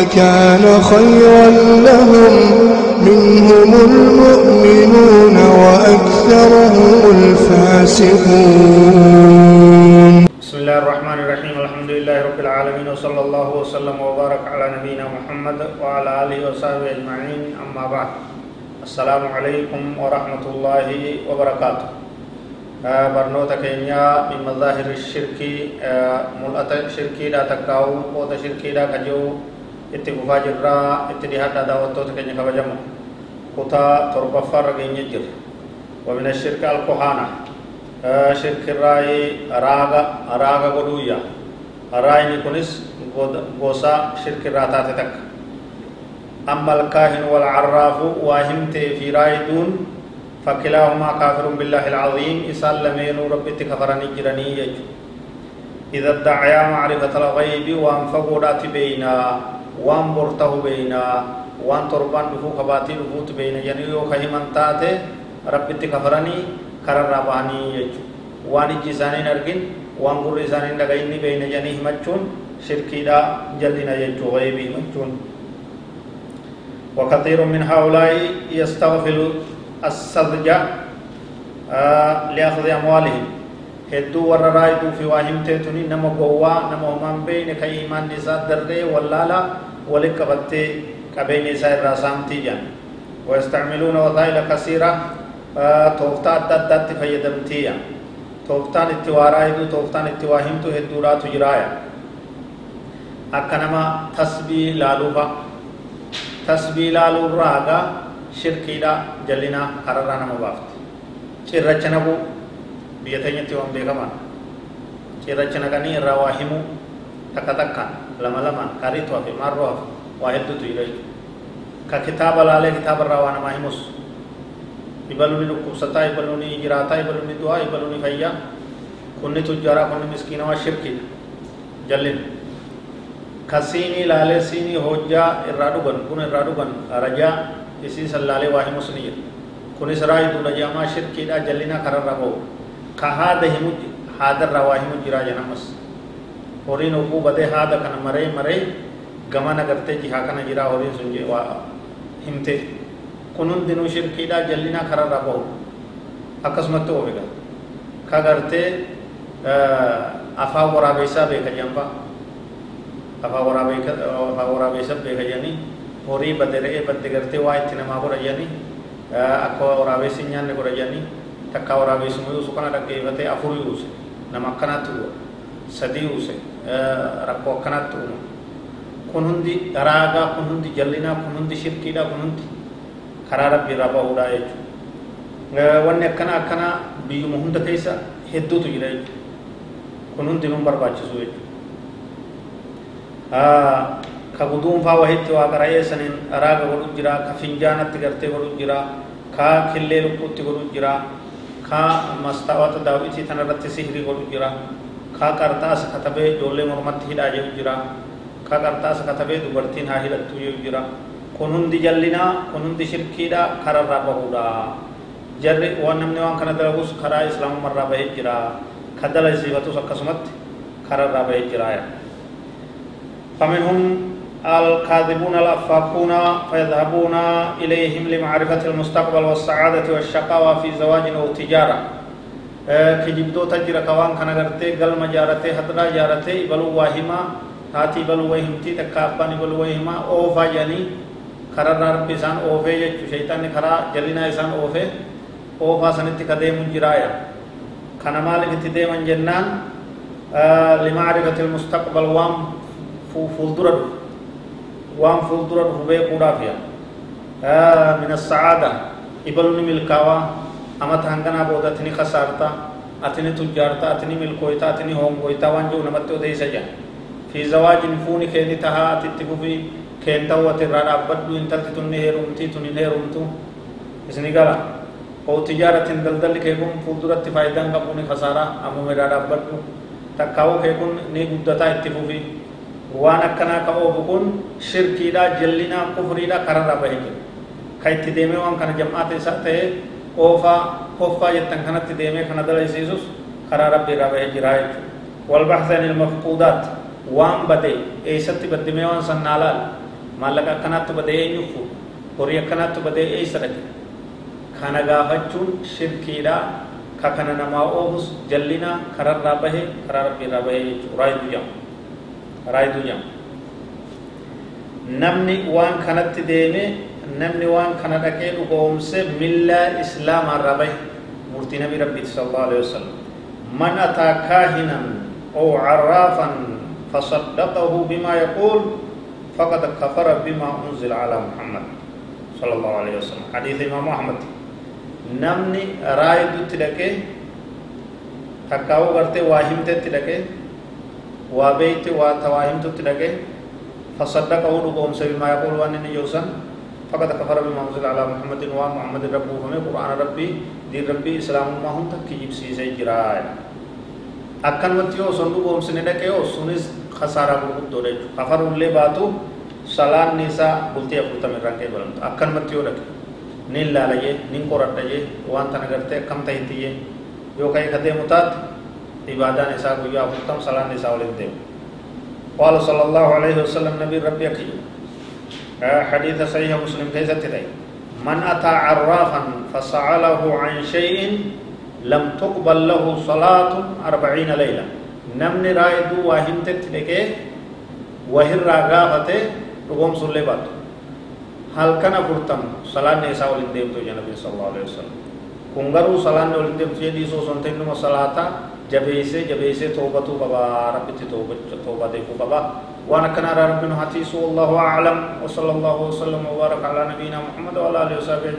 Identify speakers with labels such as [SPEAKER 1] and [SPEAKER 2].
[SPEAKER 1] لكان خيرا لهم. منهم المؤمنون وأكثرهم الفاسقون.
[SPEAKER 2] بسم الله الرحمن الرحيم. الحمد لله رب العالمين وصلى الله وسلم وبارك على نبينا محمد وعلى آله وصحبه أجمعين. أما بعد السلام عليكم ورحمة الله وبركاته. آه، برنوتا كينيا من مظاهر الشرك. آه، ملأة شركي لا تكاو قوت شركي لا كجو. Itti fufaa jirraa itti dhihaadhaa daawwattoota keenya kabajamu. Kutaa torbaffaarra geenye jira. الشرك الكهانة شرك الراي راغا راغا غدويا الراي نكونس غوسا شرك الراتات تك أما الكاهن والعراف واهمت في راي دون فكلاهما كافر بالله العظيم إسال لمين ربي تكفرني جرني يجو إذا ادعيا معرفة الغيب وانفقوا بينا waan bor ta'u beeynaa waan torbaan dhufuu kabaatii dhufuutu beeyna jedhanii yoo ka himan taate rabbitti kafaranii kararraa bahanii jechuudha waan ijji isaanii argin waan gurri isaanii dhagayin ni beeyna jedhanii himachuun shirkiidha jallina jechuu gaybii himachuun وكثير من هؤلاء يستغفل السذج لأخذ أموالهم hedduu warra raayiduu fi waa himteetuni nama gowwaa nama homaan beeyne ka iimaanni isaa darree wallaala walit qabattee qabeenya isaa irraa saamtii jedhan ويستعملون وسائل كثيرة توفتا أدت فيدمتيا توفتان اتوارا هدو توفتان اتواهمتو هدورا تجرايا أكنما تسبي لالوفا تسبي لالو راغا شركي دا جلنا قررانا مبافت شرچنبو biyya teenyatti waan beekaman cirracha naqanii irraa waa himuu takka takkaan lama lamaan kariitu hafe maarroo hafe waa hedduutu jira ka kitaaba laalee kitaaba irraa waa namaa himus ibaluni dhukkubsataa ibaluni jiraataa ibaluni du'aa ibaluni fayyaa kunni tujjaaraa kunni miskiinawaa shirkiidha jallin ka siinii laalee siinii hojjaa irraa dhugan kun irraa dhugan rajaa isii san laalee waa himus ni jira kunis raayiduudha jaamaa shirkiidha jallinaa kararra ba'u ka haada himu haadarraa waa himu jiraa jedhamas horiin oguu badee haada kana maree maree gamana gartee jihaa kana jiraa horiin sun waa himte kun hundinuu shirkiidhaa jallinaa kararraa bahu akkasumatti oofiga ka gartee afaan waraabessaa beeka jamba afaan waraabessa beeka jedhanii horii badde re'ee badde gartee waa itti namaa godha jedhanii akka waraabessi nyaanne godha jedhanii takka waraabessuma yuusu kana dhaggeeffatee afur yuuse nama akkanaatti uuma sadii yuuse rakkoo akkanaatti uuma kun hundi daraagaa kun hundi jallinaa kun hundi shirkiidha kun hundi karaa rabbii irraa bahuudha jechuudha wanni akkana akkana biyyuma hunda keessa hedduutu jira jechuudha kun hundi nun barbaachisu jechuudha ka guduunfaa wahitti waa qara'ee saniin daraaga godhu jira ka finjaanatti gartee godhu jira ka killee lukkuutti godhu jira ka mastaawata daawwitii tanarratti sihrii godhu jira ka qarxaasa katabee ijoollee mormatti hidhaa jedhu jira ka qarxaasa katabee dubartiin haa hidhattu jedhu jira kun hundi jallinaa kun hundi shirkiidha kararraa bahuudha jarri waan namni waan kana dalagus karaa islaamumarraa bahee jira ka dalaysiifatus akkasumatti kararraa bahee jira فمنهم الكاذبون الأفاكون فيذهبون إليهم لمعرفة المستقبل والسعادة والشقاوة في زواج أو تجارة. كجبدو تجرى كوان كان غرتي قل مجارتي حضرا جارتي بلو واهما هاتي بلو وهمتي تكاباني بلو وهما أوفا جاني خرر رب إسان أوفي يجو شيطان خرا جلنا إسان أوفي أوفا سنتي كديم جرايا كان مالك تديم جنان لمعرفة المستقبل وام فولدرد. Waan fuuldura dhufu beekuudhaaf yaa min assacaada ibaluni milkaawaa amata hanganaa booda atini kasaarta atini tujjaarta atini milkooyta atini hongoyta waan jiru namatti odeysa jedha fi zawaajin fuuni keeni tahaa atitti fufi keenta wati irraa dhaabbadhu intalti tunni heerumtii tun hin heerumtu isni gala oo tijaaratin daldalli kee kun fuulduratti faayidaan qabu ni kasaaraa ammuma irraa dhaabbadhu takkaa'uu kee kun waan akkanaa ka oofu kun shirkiidha jallinaa kufriidha kararraa bahee jira ka itti deemee waan kana jam'aata isaa ta'ee oofaa koffaa jettan kanatti deemee kana dalaysiisus karaa rabbi irraa bahee jira jechuudha walbaxsan ilmafquudaat waan bade eessatti baddimee waan sannaa laal maallaqa akkanaatti badee eenyuuf horii akkanaatti badee eessa dhaqe kana gaafachuun shirkiidha ka kana namaa oofus jallina kararraa bahe karaa rabbi irraa bahee jechuudha raayidu jedhama raayidu jedhama namni waan kanatti deeme namni waan kana dhaqee dhugoomse millaa islaamaa irraa bahe murtii nabi rabbiiti sallallahu alaihi wasallam man ataa kaahinan أو عرافا فصدقه بما يقول فقد كفر بما أنزل على محمد صلى الله عليه وسلم حديث إمام أحمد نمني رايد تلقى تكاو غرتي واهمت تلقى وابيت وتواهمت تلقى فصدقه ربهم بما يقول وأن يوسن فقد كفر بما أنزل على محمد ومحمد ربه فمي قرآن ربي دين ربي إسلام ما هم تكيب سيسي جرائي akkanumatti yoo son dhugoomsine dhaqe yoo sunis khasaaraa gurguddoodha jechuudha kafaruullee baatu salaanni isaa bultii afurtama irraan kee balamtu akkanumatti yoo dhaqe nin laala jee nin qoradha jee waan tana gartee akkam tahitti jee yoo ka'e ka deemu taate ibaadaan isaa guyyaa afurtam salaanni isaa waliin deemu قال صلى الله عليه وسلم نبي ربي أكيد حديث صحيح مسلم كيف تدعي من أتى عرافا فسأله عن شيء لم تقبل له صلاة أربعين ليلة نمني رايدو واهمت تلقى وهر راغافته رقوم سلي بات هل كان فرتم صلاة نساء ولندم تو جنبي صلى الله عليه وسلم كنغرو صلاة ولندم جبيسه جبيسه توبة بابا ربي توبة توبة ديكو بابا. وأنا كان ربنا حتيس والله أعلم. وصلى الله وسلم وبارك على نبينا محمد وعلى آله وصحبه